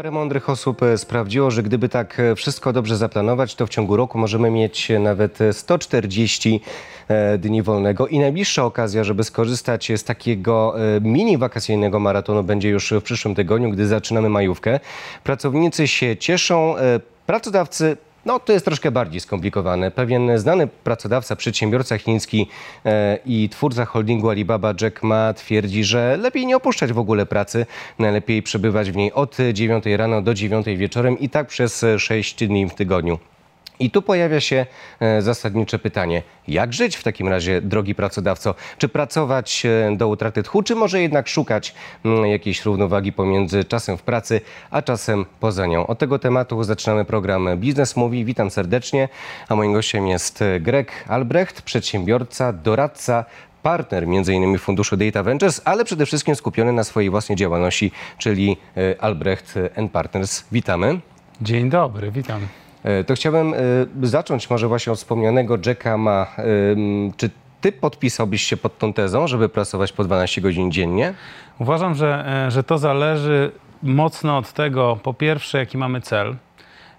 Parę mądrych osób e, sprawdziło, że gdyby tak e, wszystko dobrze zaplanować, to w ciągu roku możemy mieć nawet e, 140 e, dni wolnego i najbliższa okazja, żeby skorzystać z takiego mini wakacyjnego maratonu będzie już w przyszłym tygodniu, gdy zaczynamy majówkę. Pracownicy się cieszą, pracodawcy no, to jest troszkę bardziej skomplikowane. Pewien znany pracodawca, przedsiębiorca chiński e, i twórca holdingu Alibaba Jack Ma twierdzi, że lepiej nie opuszczać w ogóle pracy, najlepiej przebywać w niej od 9 rano do 9 wieczorem i tak przez 6 dni w tygodniu. I tu pojawia się e, zasadnicze pytanie, jak żyć w takim razie, drogi pracodawco? Czy pracować e, do utraty tchu, czy może jednak szukać mm, jakiejś równowagi pomiędzy czasem w pracy, a czasem poza nią? Od tego tematu zaczynamy program Biznes Mówi. Witam serdecznie, a moim gościem jest e, Greg Albrecht, przedsiębiorca, doradca, partner m.in. funduszu Data Ventures, ale przede wszystkim skupiony na swojej własnej działalności, czyli Albrecht Partners. Witamy. Dzień dobry, witam. E, To chciałbym e, zacząć może właśnie od wspomnianego Jacka Ma. Ym, Czy ty podpisałbyś się pod tą tezą, żeby pracować po 12 godzin dziennie? Uważam, że, e, że to zależy mocno od tego, po pierwsze, jaki mamy cel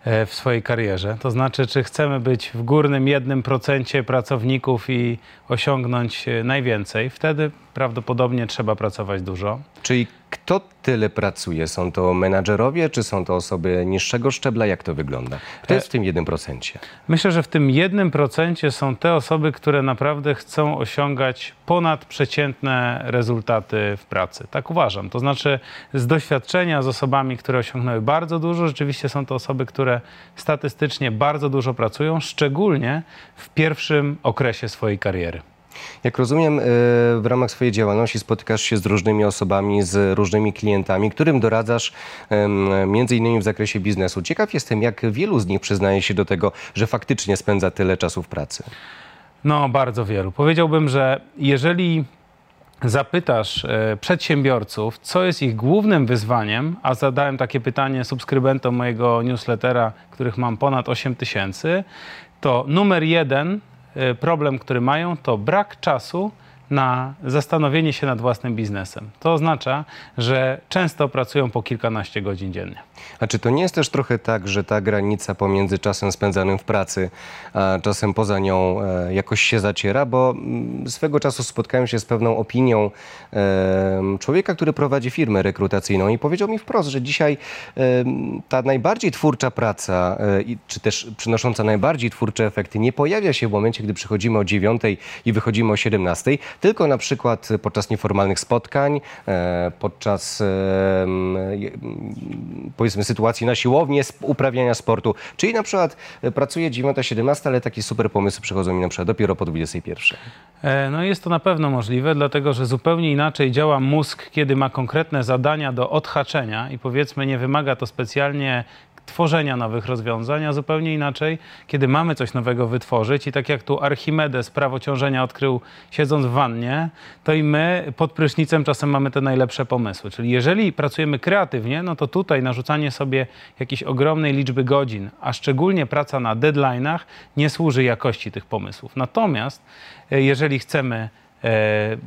e, w swojej karierze. To znaczy, czy chcemy być w górnym jednym procencie pracowników i osiągnąć e, najwięcej. Wtedy prawdopodobnie trzeba pracować dużo. Czyli kto tyle pracuje? Są to menadżerowie, czy są to osoby niższego szczebla? Jak to wygląda? Kto jest w tym 1%? Myślę, że w tym jednym procencie są te osoby, które naprawdę chcą osiągać ponadprzeciętne rezultaty w pracy. Tak uważam. To znaczy, z doświadczenia z osobami, które osiągnęły bardzo dużo, rzeczywiście są to osoby, które statystycznie bardzo dużo pracują, szczególnie w pierwszym okresie swojej kariery. Jak rozumiem, y, w ramach swojej działalności spotykasz się z różnymi osobami, z różnymi klientami, którym doradzasz między innymi w zakresie biznesu. Ciekaw jestem, jak wielu z nich przyznaje się do tego, że faktycznie spędza tyle czasu w pracy. No, bardzo wielu. Powiedziałbym, że jeżeli zapytasz e, przedsiębiorców, co jest ich głównym wyzwaniem, a zadałem takie pytanie subskrybentom mojego newslettera, których mam ponad 8 tysięcy, to numer jeden problem, który mają, to brak czasu na zastanowienie się nad własnym biznesem. To oznacza, że często pracują po kilkanaście godzin dziennie. A czy to nie jest też trochę tak, że ta granica pomiędzy czasem spędzanym w pracy, a czasem poza nią e, jakoś się zaciera? Bo mm, swego czasu spotkałem się z pewną opinią e, człowieka, który prowadzi firmę rekrutacyjną i powiedział mi wprost, że dzisiaj e, ta najbardziej twórcza praca, czy też przynosząca najbardziej twórcze efekty, nie pojawia się w momencie, gdy przychodzimy o 9 i wychodzimy o 17, tylko na przykład podczas nieformalnych spotkań, e, podczas e, powiedzmy sytuacji na siłowni, uprawiania sportu. Czyli na przykład e, pracuję 9-17, ale takie super pomysły przychodzą mi na przykład dopiero po 21. E, No jest to na pewno możliwe, dlatego że zupełnie inaczej działa mózg, kiedy ma konkretne zadania do odhaczenia i powiedzmy nie wymaga to specjalnie tworzenia nowych rozwiązań, a zupełnie inaczej, kiedy mamy coś nowego wytworzyć i tak jak tu Archimedes prawo ciążenia odkrył siedząc w wannie, to i my pod prysznicem czasem mamy te najlepsze pomysły. Czyli jeżeli pracujemy kreatywnie, no to tutaj narzucanie sobie jakiejś ogromnej liczby godzin, a szczególnie praca na deadline'ach nie służy jakości tych pomysłów. Natomiast e, jeżeli chcemy e,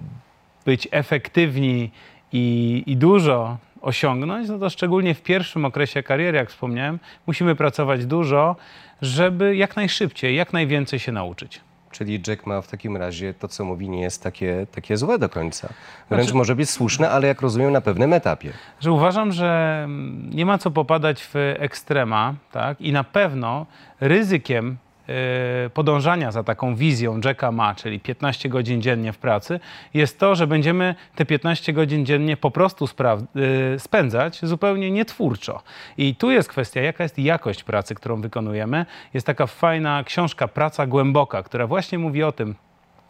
być efektywni i, i dużo osiągnąć, no to szczególnie w pierwszym okresie kariery, jak wspomniałem, musimy pracować dużo, żeby jak najszybciej, jak najwięcej się nauczyć. Czyli Jack ma w takim razie to, co mówi, nie jest takie, takie złe do końca. Wręcz Znaczy- może być słuszne, ale jak rozumiem, na pewnym etapie. Że uważam, że nie ma co popadać w ekstrema, tak? I na pewno ryzykiem podążania za taką wizją Jacka Ma, czyli 15 godzin dziennie w pracy, jest to, że będziemy te 15 godzin dziennie po prostu e, spędzać zupełnie nietwórczo. I tu jest kwestia, jaka jest jakość pracy, którą wykonujemy. Jest taka fajna książka Praca Głęboka, która właśnie mówi o tym,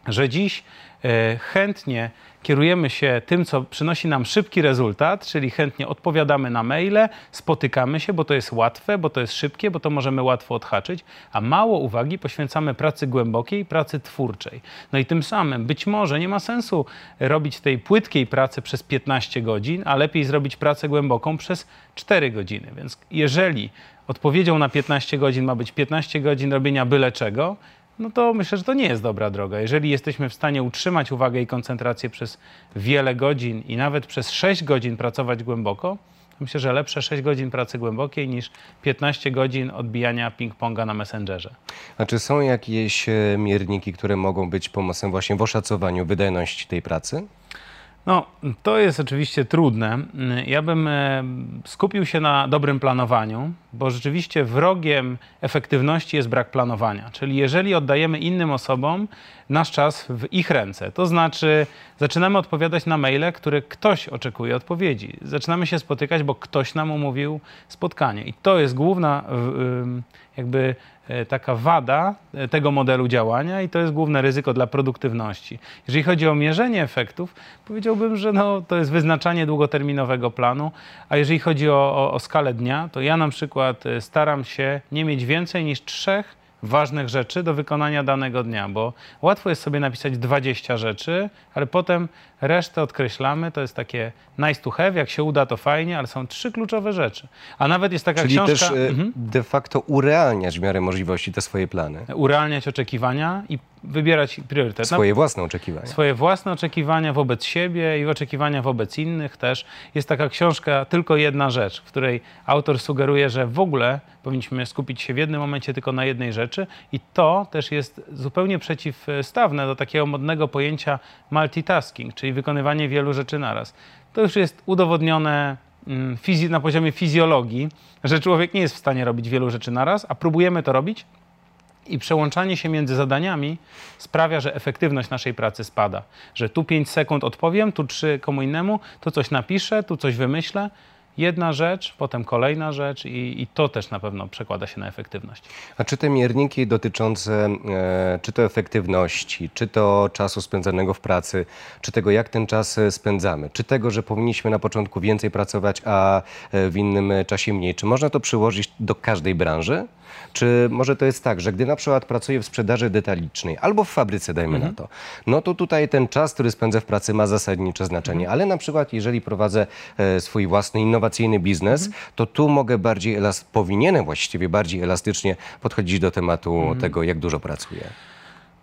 że dziś e, chętnie kierujemy się tym, co przynosi nam szybki rezultat, czyli chętnie odpowiadamy na maile, spotykamy się, bo to jest łatwe, bo to jest szybkie, bo to możemy łatwo odhaczyć, a mało uwagi poświęcamy pracy głębokiej, pracy twórczej. No i tym samym być może nie ma sensu robić tej płytkiej pracy przez 15 godzin, a lepiej zrobić pracę głęboką przez 4 godziny. Więc jeżeli odpowiedzią na 15 godzin ma być 15 godzin robienia byle czego, no to myślę, że to nie jest dobra droga. Jeżeli jesteśmy w stanie utrzymać uwagę i koncentrację przez wiele godzin i nawet przez 6 godzin pracować głęboko, Myślę, że lepsze 6 godzin pracy głębokiej niż 15 godzin odbijania ping-ponga na Messengerze. A czy są jakieś e, mierniki, które mogą być pomocne właśnie w oszacowaniu wydajności tej pracy? No, to jest oczywiście trudne. Ja bym e, skupił się na dobrym planowaniu, bo rzeczywiście wrogiem efektywności jest brak planowania. Czyli jeżeli oddajemy innym osobom nasz czas w ich ręce, to znaczy zaczynamy odpowiadać na maile, które ktoś oczekuje odpowiedzi. Zaczynamy się spotykać, bo ktoś nam umówił spotkanie. I to jest główna jakby taka wada e, tego modelu działania i to jest główne ryzyko dla produktywności. Jeżeli chodzi o mierzenie efektów, powiedziałbym, że no, to jest wyznaczanie długoterminowego planu, a jeżeli chodzi o, o, o skalę dnia, to ja na przykład e, staram się nie mieć więcej niż trzech ważnych rzeczy do wykonania danego dnia, bo łatwo jest sobie napisać 20 rzeczy, ale potem resztę odkreślamy. To jest takie nice to have, jak się uda, to fajnie, ale są trzy kluczowe rzeczy. A nawet jest taka Czyli książka... też e, mhm. de facto urealniać w miarę możliwości te swoje plany. Urealniać oczekiwania i wybierać priorytet. Swoje no, własne oczekiwania. Swoje własne oczekiwania wobec siebie i oczekiwania wobec innych też. Jest taka książka Tylko jedna rzecz, w której autor sugeruje, że w ogóle powinniśmy skupić się w jednym momencie tylko na jednej rzeczy i to też jest zupełnie przeciwstawne do takiego modnego pojęcia multitasking, czyli wykonywanie wielu rzeczy naraz. To już jest udowodnione mm, na poziomie fizjologii, że człowiek nie jest w stanie robić wielu rzeczy naraz, a próbujemy to robić i przełączanie się między zadaniami sprawia, że efektywność naszej pracy spada. Że tu 5 sekund odpowiem, tu 3 komu innemu, tu coś napiszę, tu coś wymyślę jedna rzecz, potem kolejna rzecz i, i, to też na pewno przekłada się na efektywność. A czy te mierniki dotyczące e, czy to efektywności, czy to czasu spędzanego w pracy, czy tego jak ten czas e, spędzamy, czy tego, że powinniśmy na początku więcej pracować, a e, w innym czasie mniej, czy można to przyłożyć do każdej branży? Czy może to jest tak, że gdy na przykład pracuję w sprzedaży detalicznej albo w fabryce, dajmy mhm. na to, no to tutaj ten czas, który spędzę w pracy ma zasadnicze znaczenie, mhm. ale na przykład jeżeli prowadzę e, swój własny innowacyjny biznes, mhm. to tu mogę bardziej, elas- powinienem właściwie bardziej elastycznie podchodzić do tematu mhm. tego, jak dużo pracuję.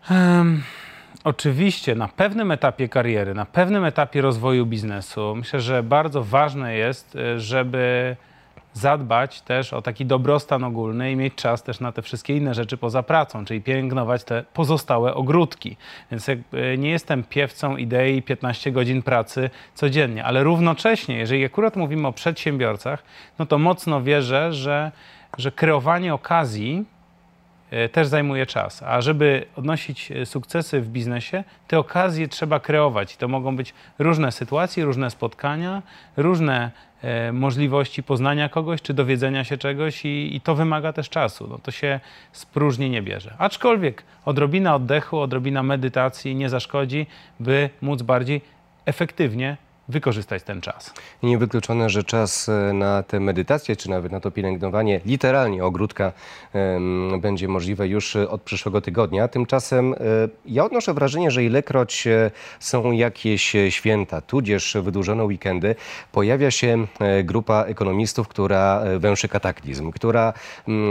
Um. Oczywiście, na pewnym etapie kariery, na pewnym etapie rozwoju biznesu, myślę, że bardzo ważne jest, e, żeby zadbać też o taki dobrostan ogólny i mieć czas też na te wszystkie inne rzeczy poza pracą, czyli pielęgnować te pozostałe ogródki. Więc nie jestem piewcą idei 15 godzin pracy codziennie, ale równocześnie, jeżeli akurat mówimy o przedsiębiorcach, no to mocno wierzę, że, że kreowanie okazji też zajmuje czas. A żeby odnosić e, sukcesy w biznesie, te okazje trzeba kreować. I to mogą być różne sytuacje, różne spotkania, różne E, możliwości poznania kogoś czy dowiedzenia się czegoś i, i, to wymaga też czasu. No, to się z próżni nie bierze. Aczkolwiek odrobina oddechu, odrobina medytacji nie zaszkodzi, by móc bardziej efektywnie wykorzystać ten czas. Niewykluczone, że czas e, na tę medytację, czy nawet na to pielęgnowanie literalnie ogródka będzie możliwe już e, od przyszłego tygodnia. Tymczasem ja odnoszę wrażenie, że ilekroć są jakieś święta, tudzież wydłużone weekendy, pojawia się grupa ekonomistów, która węszy kataklizm, która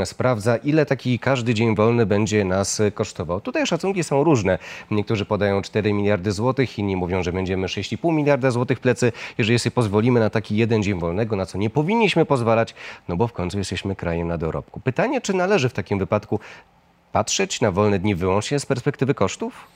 sprawdza, ile taki każdy dzień wolny będzie nas kosztował. Tutaj szacunki są różne. Niektórzy podają 4 miliardy złotych, inni mówią, że będziemy 6,5 miliarda złotych w plecy, jeżeli sobie pozwolimy na taki jeden dzień wolnego, na co nie powinniśmy pozwalać, no bo w końcu jesteśmy krajem na dorobku. Pytanie, czy należy w takim wypadku patrzeć na wolne dni wyłącznie z perspektywy kosztów?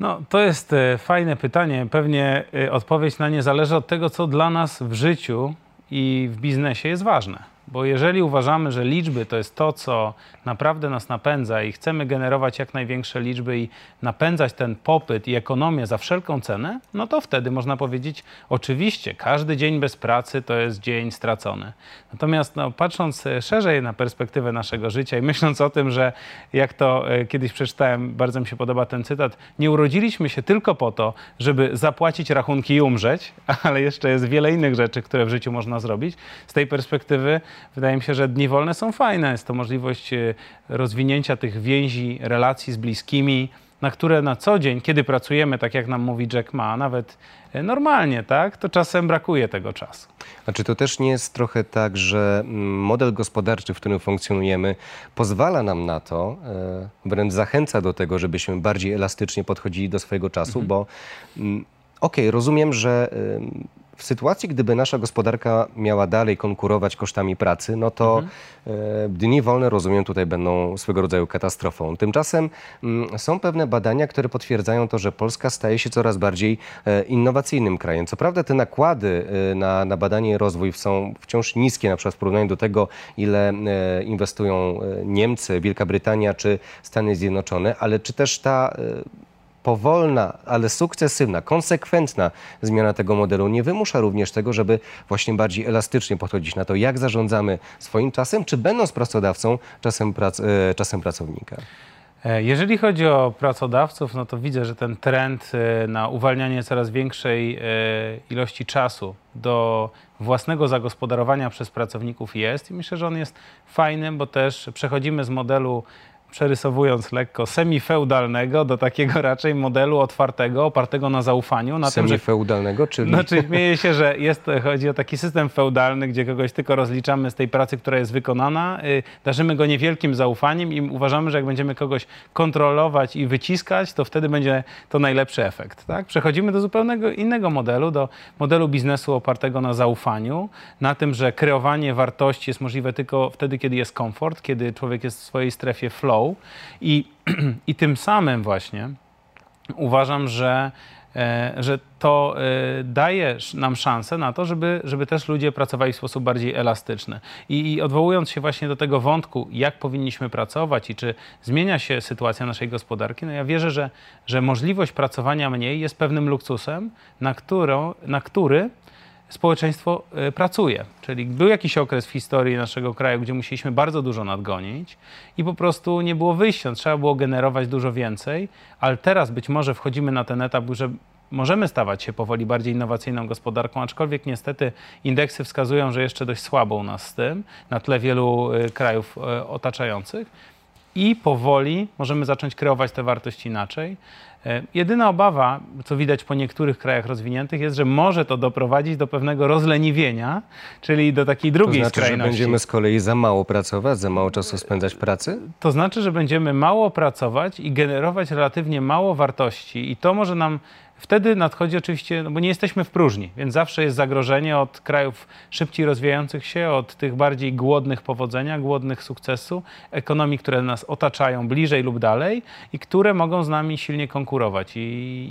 No, to jest e, fajne pytanie. Pewnie e, odpowiedź na nie zależy od tego, co dla nas w życiu i w biznesie jest ważne. Bo jeżeli uważamy, że liczby to jest to, co naprawdę nas napędza i chcemy generować jak największe liczby i napędzać ten popyt i ekonomię za wszelką cenę, no to wtedy można powiedzieć, oczywiście, każdy dzień bez pracy to jest dzień stracony. Natomiast no, patrząc szerzej na perspektywę naszego życia i myśląc o tym, że jak to e, kiedyś przeczytałem, bardzo mi się podoba ten cytat, nie urodziliśmy się tylko po to, żeby zapłacić rachunki i umrzeć, ale jeszcze jest wiele innych rzeczy, które w życiu można zrobić. Z tej perspektywy wydaje mi się, że dni wolne są fajne. Jest to możliwość e, rozwinięcia tych więzi, relacji z bliskimi, na które na co dzień, kiedy pracujemy, tak jak nam mówi Jack Ma, nawet e, normalnie, tak, to czasem brakuje tego czasu. A czy to też nie jest trochę tak, że mm, model gospodarczy, w którym funkcjonujemy, pozwala nam na to, e, wręcz zachęca do tego, żebyśmy bardziej elastycznie podchodzili do swojego czasu, mhm. bo mm, okej, okay, rozumiem, że w sytuacji, gdyby nasza gospodarka miała dalej konkurować kosztami pracy, no to e, dni wolne, rozumiem, tutaj będą swego rodzaju katastrofą. Tymczasem mm, są pewne badania, które potwierdzają to, że Polska staje się coraz bardziej e, innowacyjnym krajem. Co prawda te nakłady e, na, na badanie i rozwój są wciąż niskie, na przykład w porównaniu do tego, ile inwestują Niemcy, Wielka Brytania czy Stany Zjednoczone, ale czy też ta powolna, ale sukcesywna, konsekwentna zmiana tego modelu nie wymusza również tego, żeby właśnie bardziej elastycznie podchodzić na to, jak zarządzamy swoim czasem, czy będąc pracodawcą, czasem, prac, e, czasem pracownika. E, Jeżeli chodzi o pracodawców, no to widzę, że ten trend e, na uwalnianie coraz większej ilości czasu do własnego zagospodarowania przez pracowników jest i myślę, że on jest fajny, bo też przechodzimy z modelu przerysowując lekko, semifeudalnego do takiego raczej modelu otwartego, opartego na zaufaniu, na tym, że Semifeudalnego, czyli... Znaczy, śmieję się, że jest, chodzi o taki system feudalny, gdzie kogoś tylko rozliczamy z tej pracy, która jest wykonana, y, darzymy go niewielkim zaufaniem i uważamy, że jak będziemy kogoś kontrolować i wyciskać, to wtedy będzie to najlepszy efekt. Tak? Przechodzimy do zupełnego innego modelu, do modelu biznesu opartego na zaufaniu, na tym, że kreowanie wartości jest możliwe tylko wtedy, kiedy jest komfort, kiedy człowiek jest w swojej strefie flow i, i tym samym właśnie uważam, że, e, że to e, daje nam szansę na to, żeby, żeby też ludzie pracowali w sposób bardziej elastyczny. I, I odwołując się właśnie do tego wątku, jak powinniśmy pracować i czy zmienia się sytuacja naszej gospodarki, no ja wierzę, że, że możliwość pracowania mniej jest pewnym luksusem, na, którą, na który społeczeństwo e, pracuje. Czyli był jakiś okres w historii naszego kraju, gdzie musieliśmy bardzo dużo nadgonić i po prostu nie było wyjścia, trzeba było generować dużo więcej, ale teraz być może wchodzimy na ten etap, że możemy stawać się powoli bardziej innowacyjną gospodarką, aczkolwiek niestety indeksy wskazują, że jeszcze dość słabo u nas z tym, na tle wielu e, krajów e, otaczających i powoli możemy zacząć kreować te wartości inaczej. E, Jedyna obawa, co widać po niektórych krajach rozwiniętych, jest, że może to doprowadzić do pewnego rozleniwienia, czyli do takiej To drugiej znaczy, że skrajności. będziemy z kolei za mało pracować, za mało czasu spędzać w pracy? To znaczy, że będziemy mało pracować i generować relatywnie mało wartości, i to może nam wtedy nadchodzi oczywiście, no bo nie jesteśmy w próżni, więc zawsze jest zagrożenie od krajów szybciej rozwijających się, od tych bardziej głodnych powodzenia, głodnych sukcesu, ekonomii, które nas otaczają bliżej lub dalej i które mogą z nami silnie konkurować. I,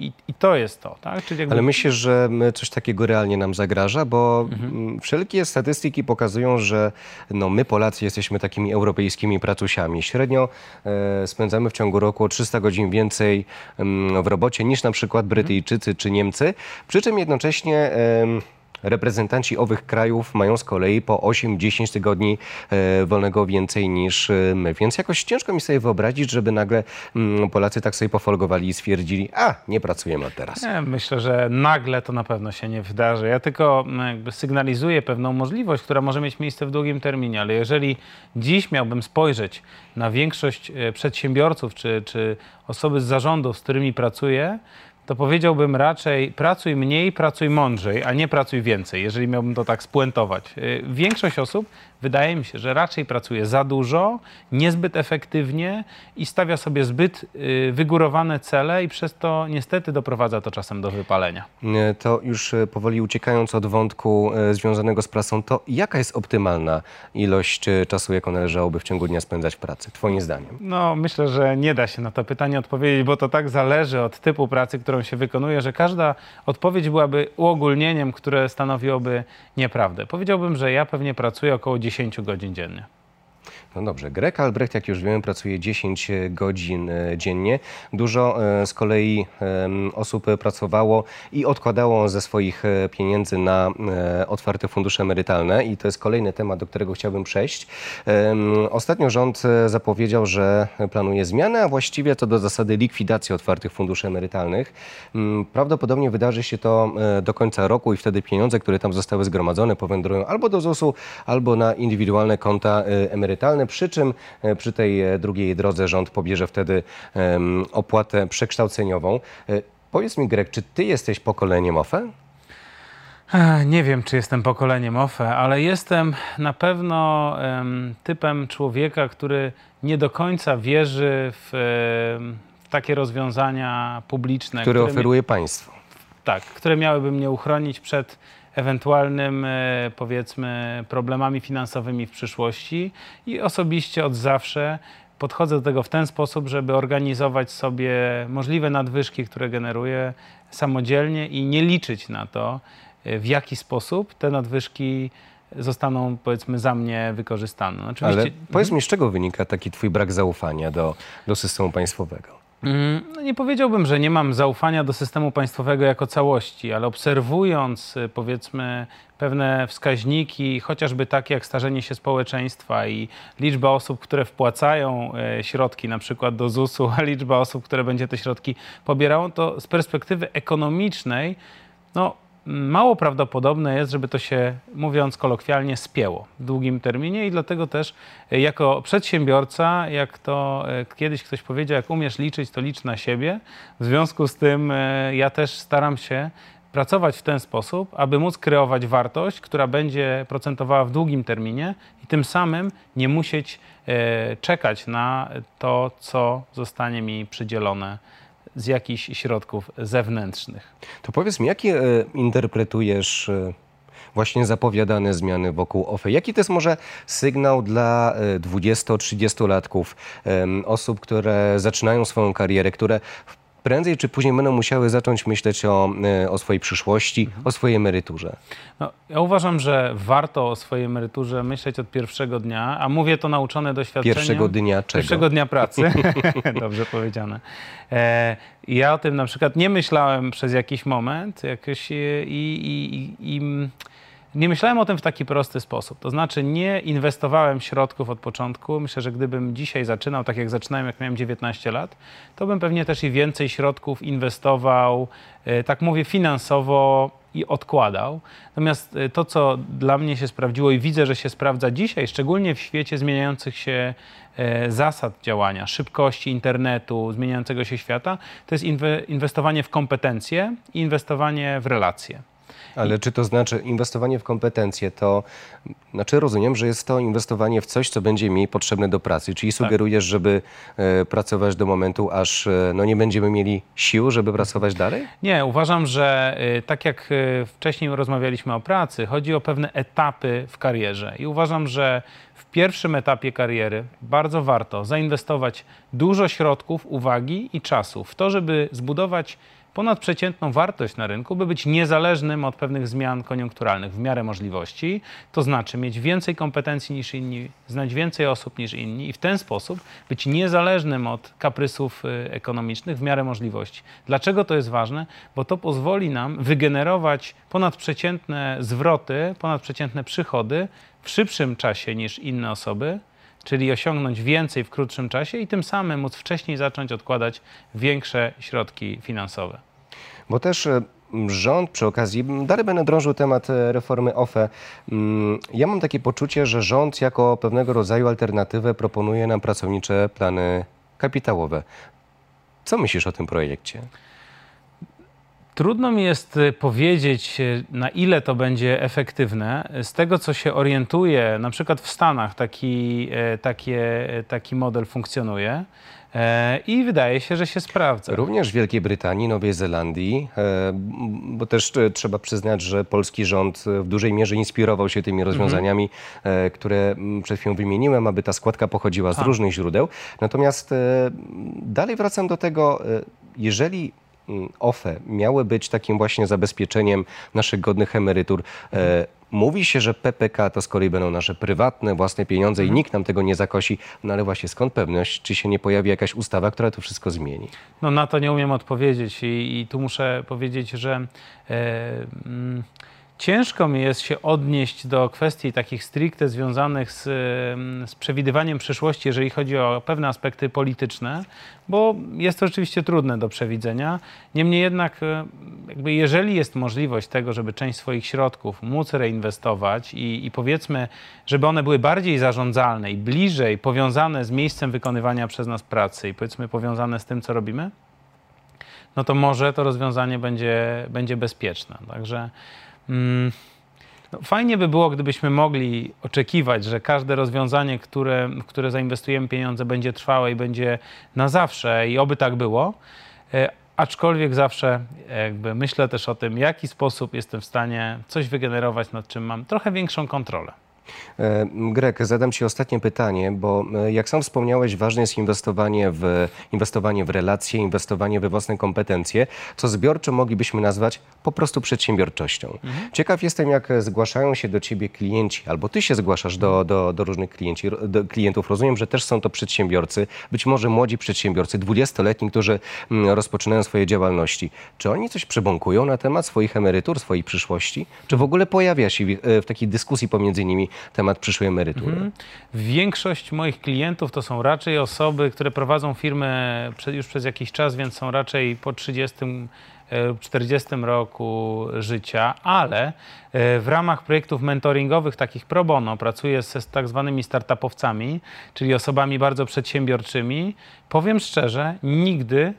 i, i to jest to. Tak? Czyli jakby Ale myślisz, że coś takiego realnie nam zagraża, bo mm, wszelkie statystyki pokazują, że no, my Polacy jesteśmy takimi europejskimi pracusiami. Średnio e, spędzamy w ciągu roku o 300 godzin więcej mm, w robocie niż na przykład Brytyjczycy czy Niemcy, przy czym jednocześnie em, Reprezentanci owych krajów mają z kolei po 8-10 tygodni e, wolnego więcej niż e, my. Więc jakoś ciężko mi sobie wyobrazić, żeby nagle mm, Polacy tak sobie pofolgowali i stwierdzili, a nie pracujemy od teraz. Nie, myślę, że nagle to na pewno się nie wydarzy. Ja tylko mm, sygnalizuję pewną możliwość, która może mieć miejsce w długim terminie, ale jeżeli dziś miałbym spojrzeć na większość e, przedsiębiorców czy, czy osoby z zarządów, z którymi pracuję, to powiedziałbym raczej pracuj mniej, pracuj mądrzej, a nie pracuj więcej, jeżeli miałbym to tak spuentować. Y, Większość osób wydaje mi się, że raczej pracuje za dużo, niezbyt efektywnie i stawia sobie zbyt y, wygórowane cele i przez to niestety doprowadza to czasem do wypalenia. To już e, powoli uciekając od wątku e, związanego z pracą, to jaka jest optymalna ilość czasu, jaką należałoby w ciągu dnia spędzać w pracy, twoim zdaniem? No, myślę, że nie da się na to pytanie odpowiedzieć, bo to tak zależy od typu pracy, którą się wykonuje, że każda odpowiedź byłaby uogólnieniem, które stanowiłoby nieprawdę. Powiedziałbym, że ja pewnie pracuję około 10 godzin dziennie. No dobrze, Greg Albrecht, jak już wiemy, pracuje 10 godzin e, dziennie. Dużo e, z kolei osób pracowało i odkładało ze swoich e, pieniędzy na e, otwarte fundusze emerytalne i to jest kolejny temat, do którego chciałbym przejść. Ostatnio rząd e, zapowiedział, że planuje zmianę, a właściwie to do zasady likwidacji otwartych funduszy emerytalnych. Prawdopodobnie wydarzy się to e, do końca roku i wtedy pieniądze, które tam zostały zgromadzone, powędrują albo do ZUS-u, albo na indywidualne konta e, emerytalne, przy czym e, przy tej e, drugiej drodze rząd pobierze wtedy opłatę przekształceniową. E, Powiedz mi, Greg, czy ty jesteś pokoleniem OFE? Nie wiem, czy jestem pokoleniem OFE, ale jestem na pewno em, typem człowieka, który nie do końca wierzy w, takie rozwiązania publiczne, które mi- oferuje państwo? tak, które miałyby mnie uchronić przed ewentualnym, e, powiedzmy, problemami finansowymi w przyszłości i osobiście od zawsze podchodzę do tego w ten sposób, żeby organizować sobie możliwe nadwyżki, które generuję samodzielnie i nie liczyć na to, e, w jaki sposób te nadwyżki zostaną, powiedzmy, za mnie wykorzystane. No, Oczywiście... Ale powiedz mi, z czego wynika taki twój brak zaufania do, do systemu państwowego? Mm, no nie powiedziałbym, że nie mam zaufania do systemu państwowego jako całości, ale obserwując y, powiedzmy pewne wskaźniki, chociażby takie jak starzenie się społeczeństwa i liczba osób, które wpłacają y, środki na przykład do ZUS-u, a liczba osób, które będzie te środki pobierało, to z perspektywy ekonomicznej no, mało prawdopodobne jest, żeby to się, mówiąc kolokwialnie, spięło w długim terminie i dlatego też e, jako przedsiębiorca, jak to e, kiedyś ktoś powiedział, jak umiesz liczyć, to licz na siebie. W związku z tym e, ja też staram się pracować w ten sposób, aby móc kreować wartość, która będzie procentowała w długim terminie i tym samym nie musieć czekać na to, co zostanie mi przydzielone z jakichś środków zewnętrznych. To powiedz mi, jakie e, interpretujesz e, właśnie zapowiadane zmiany wokół OFE. Jaki to jest może sygnał dla 20-30-latków, e, osób, które zaczynają swoją karierę, które prędzej czy później będą musiały zacząć myśleć o, e, o swojej przyszłości, mhm. o swojej emeryturze? No, ja uważam, że warto o swojej emeryturze myśleć od pierwszego dnia, a mówię to nauczone doświadczeniem. Pierwszego dnia czego? Pierwszego dnia pracy. Dobrze powiedziane. E, ja o tym na przykład nie myślałem przez jakiś moment jakoś i, i, i, i nie myślałem o tym w taki prosty sposób. To znaczy, nie inwestowałem środków od początku. Myślę, że gdybym dzisiaj zaczynał tak jak zaczynałem, jak miałem 19 lat, to bym pewnie też i więcej środków inwestował, e, tak mówię, finansowo i odkładał. Natomiast e, to, co dla mnie się sprawdziło i widzę, że się sprawdza dzisiaj, szczególnie w świecie zmieniających się e, zasad działania, szybkości internetu, zmieniającego się świata, to jest inwestowanie w kompetencje i inwestowanie w relacje. Ale czy to znaczy inwestowanie w kompetencje, to znaczy rozumiem, że jest to inwestowanie w coś, co będzie mi potrzebne do pracy, czyli tak. sugerujesz, żeby e, pracować do momentu, aż e, no, nie będziemy mieli sił, żeby pracować dalej? Nie, uważam, że e, tak jak wcześniej rozmawialiśmy o pracy, chodzi o pewne etapy w karierze i uważam, że w pierwszym etapie kariery bardzo warto zainwestować dużo środków, uwagi i czasu w to, żeby zbudować ponadprzeciętną wartość na rynku, by być niezależnym od pewnych zmian koniunkturalnych w miarę możliwości, to znaczy mieć więcej kompetencji niż inni, znać więcej osób niż inni i w ten sposób być niezależnym od kaprysów y, ekonomicznych w miarę możliwości. Dlaczego to jest ważne? Bo to pozwoli nam wygenerować ponadprzeciętne zwroty, ponadprzeciętne przychody w szybszym czasie niż inne osoby, czyli osiągnąć więcej w krótszym czasie i tym samym móc wcześniej zacząć odkładać większe środki finansowe. Bo też e, rząd przy okazji, dalej będę drążył temat e, reformy OFE. Ja mam takie poczucie, że rząd jako pewnego rodzaju alternatywę proponuje nam pracownicze plany kapitałowe. Co myślisz o tym projekcie? Trudno mi jest y, powiedzieć, y, na ile to będzie efektywne. Z tego, co się orientuję, na przykład w Stanach taki, y, takie, taki model funkcjonuje. I wydaje się, że się sprawdza. Również w Wielkiej Brytanii, Nowej Zelandii, bo też trzeba przyznać, że polski rząd w dużej mierze inspirował się tymi rozwiązaniami, mhm. które przed chwilą wymieniłem, aby ta składka pochodziła z różnych źródeł. Natomiast dalej wracam do tego, jeżeli OFE miały być takim właśnie zabezpieczeniem naszych godnych emerytur. E, mówi się, że PPK to z kolei będą nasze prywatne, własne pieniądze i mhm. nikt nam tego nie zakosi. No ale właśnie skąd pewność, czy się nie pojawi jakaś ustawa, która to wszystko zmieni? No na to nie umiem odpowiedzieć i, i tu muszę powiedzieć, że... E, mm, Ciężko mi jest się odnieść do kwestii takich stricte związanych z, z, przewidywaniem przyszłości, jeżeli chodzi o pewne aspekty polityczne, bo jest to rzeczywiście trudne do przewidzenia. Niemniej jednak, e, jakby jeżeli jest możliwość tego, żeby część swoich środków móc reinwestować i, i powiedzmy, żeby one były bardziej zarządzalne i bliżej powiązane z miejscem wykonywania przez nas pracy i powiedzmy powiązane z tym, co robimy, no to może to rozwiązanie będzie, będzie bezpieczne. Także no, fajnie by było, gdybyśmy mogli oczekiwać, że każde rozwiązanie, które, w które zainwestujemy pieniądze, będzie trwałe i będzie na zawsze, i oby tak było. E, Aczkolwiek zawsze jakby myślę też o tym, w jaki sposób jestem w stanie coś wygenerować, nad czym mam trochę większą kontrolę. E, Greg, zadam Ci ostatnie pytanie, bo e, jak sam wspomniałeś, ważne jest inwestowanie w, inwestowanie w relacje, inwestowanie we własne kompetencje, co zbiorczo moglibyśmy nazwać po prostu przedsiębiorczością. Ciekaw jestem, jak zgłaszają się do Ciebie klienci, albo Ty się zgłaszasz do, do, do różnych klienci, do klientów. Rozumiem, że też są to przedsiębiorcy, być może młodzi przedsiębiorcy, dwudziestoletni, którzy mm, rozpoczynają swoje działalności. Czy oni coś przebąkują na temat swoich emerytur, swojej przyszłości? Czy w ogóle pojawia się w, e, w takiej dyskusji pomiędzy nimi temat przyszłej emerytury? Większość moich klientów to są raczej osoby, które prowadzą firmę już przez jakiś czas, więc są raczej po 30, e, 40 roku życia, ale e, w ramach projektów mentoringowych, takich pro bono, pracuję z tak zwanymi startupowcami, czyli osobami bardzo przedsiębiorczymi. Powiem szczerze, nigdy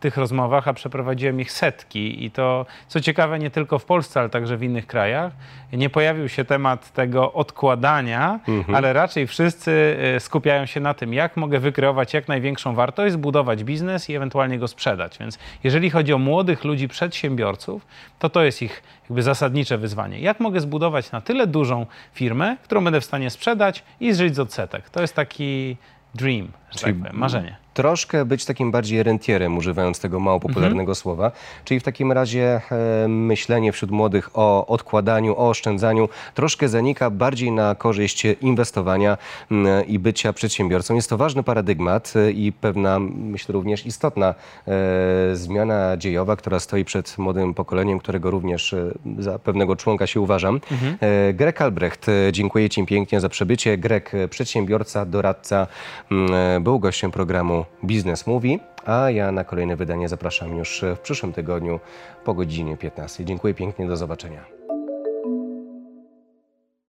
tych rozmowach, a przeprowadziłem ich setki i to, co ciekawe, nie tylko w Polsce, ale także w innych krajach, nie pojawił się temat tego odkładania, ale raczej wszyscy e, skupiają się na tym, jak mogę wykreować jak największą wartość, zbudować biznes i ewentualnie go sprzedać. Więc jeżeli chodzi o młodych ludzi, przedsiębiorców, to to jest ich jakby zasadnicze wyzwanie. Jak mogę zbudować na tyle dużą firmę, którą będę w stanie sprzedać i zżyć z odsetek? To jest taki dream, że Czyli tak powiem, marzenie. Troszkę być takim bardziej rentierem, używając tego mało popularnego słowa. Czyli w takim razie e, myślenie wśród młodych o odkładaniu, o oszczędzaniu troszkę zanika bardziej na korzyść inwestowania m, i bycia przedsiębiorcą. Jest to ważny paradygmat e, i pewna, myślę, również istotna e, zmiana dziejowa, która stoi przed młodym pokoleniem, którego również e, za pewnego członka się uważam. E, Greg Albrecht, e, dziękuję Ci pięknie za przybycie. Greg, e, przedsiębiorca, doradca, e, był gościem programu Biznes Mówi, a ja na kolejne wydanie zapraszam już w przyszłym tygodniu po godzinie 15. Dziękuję pięknie, do zobaczenia.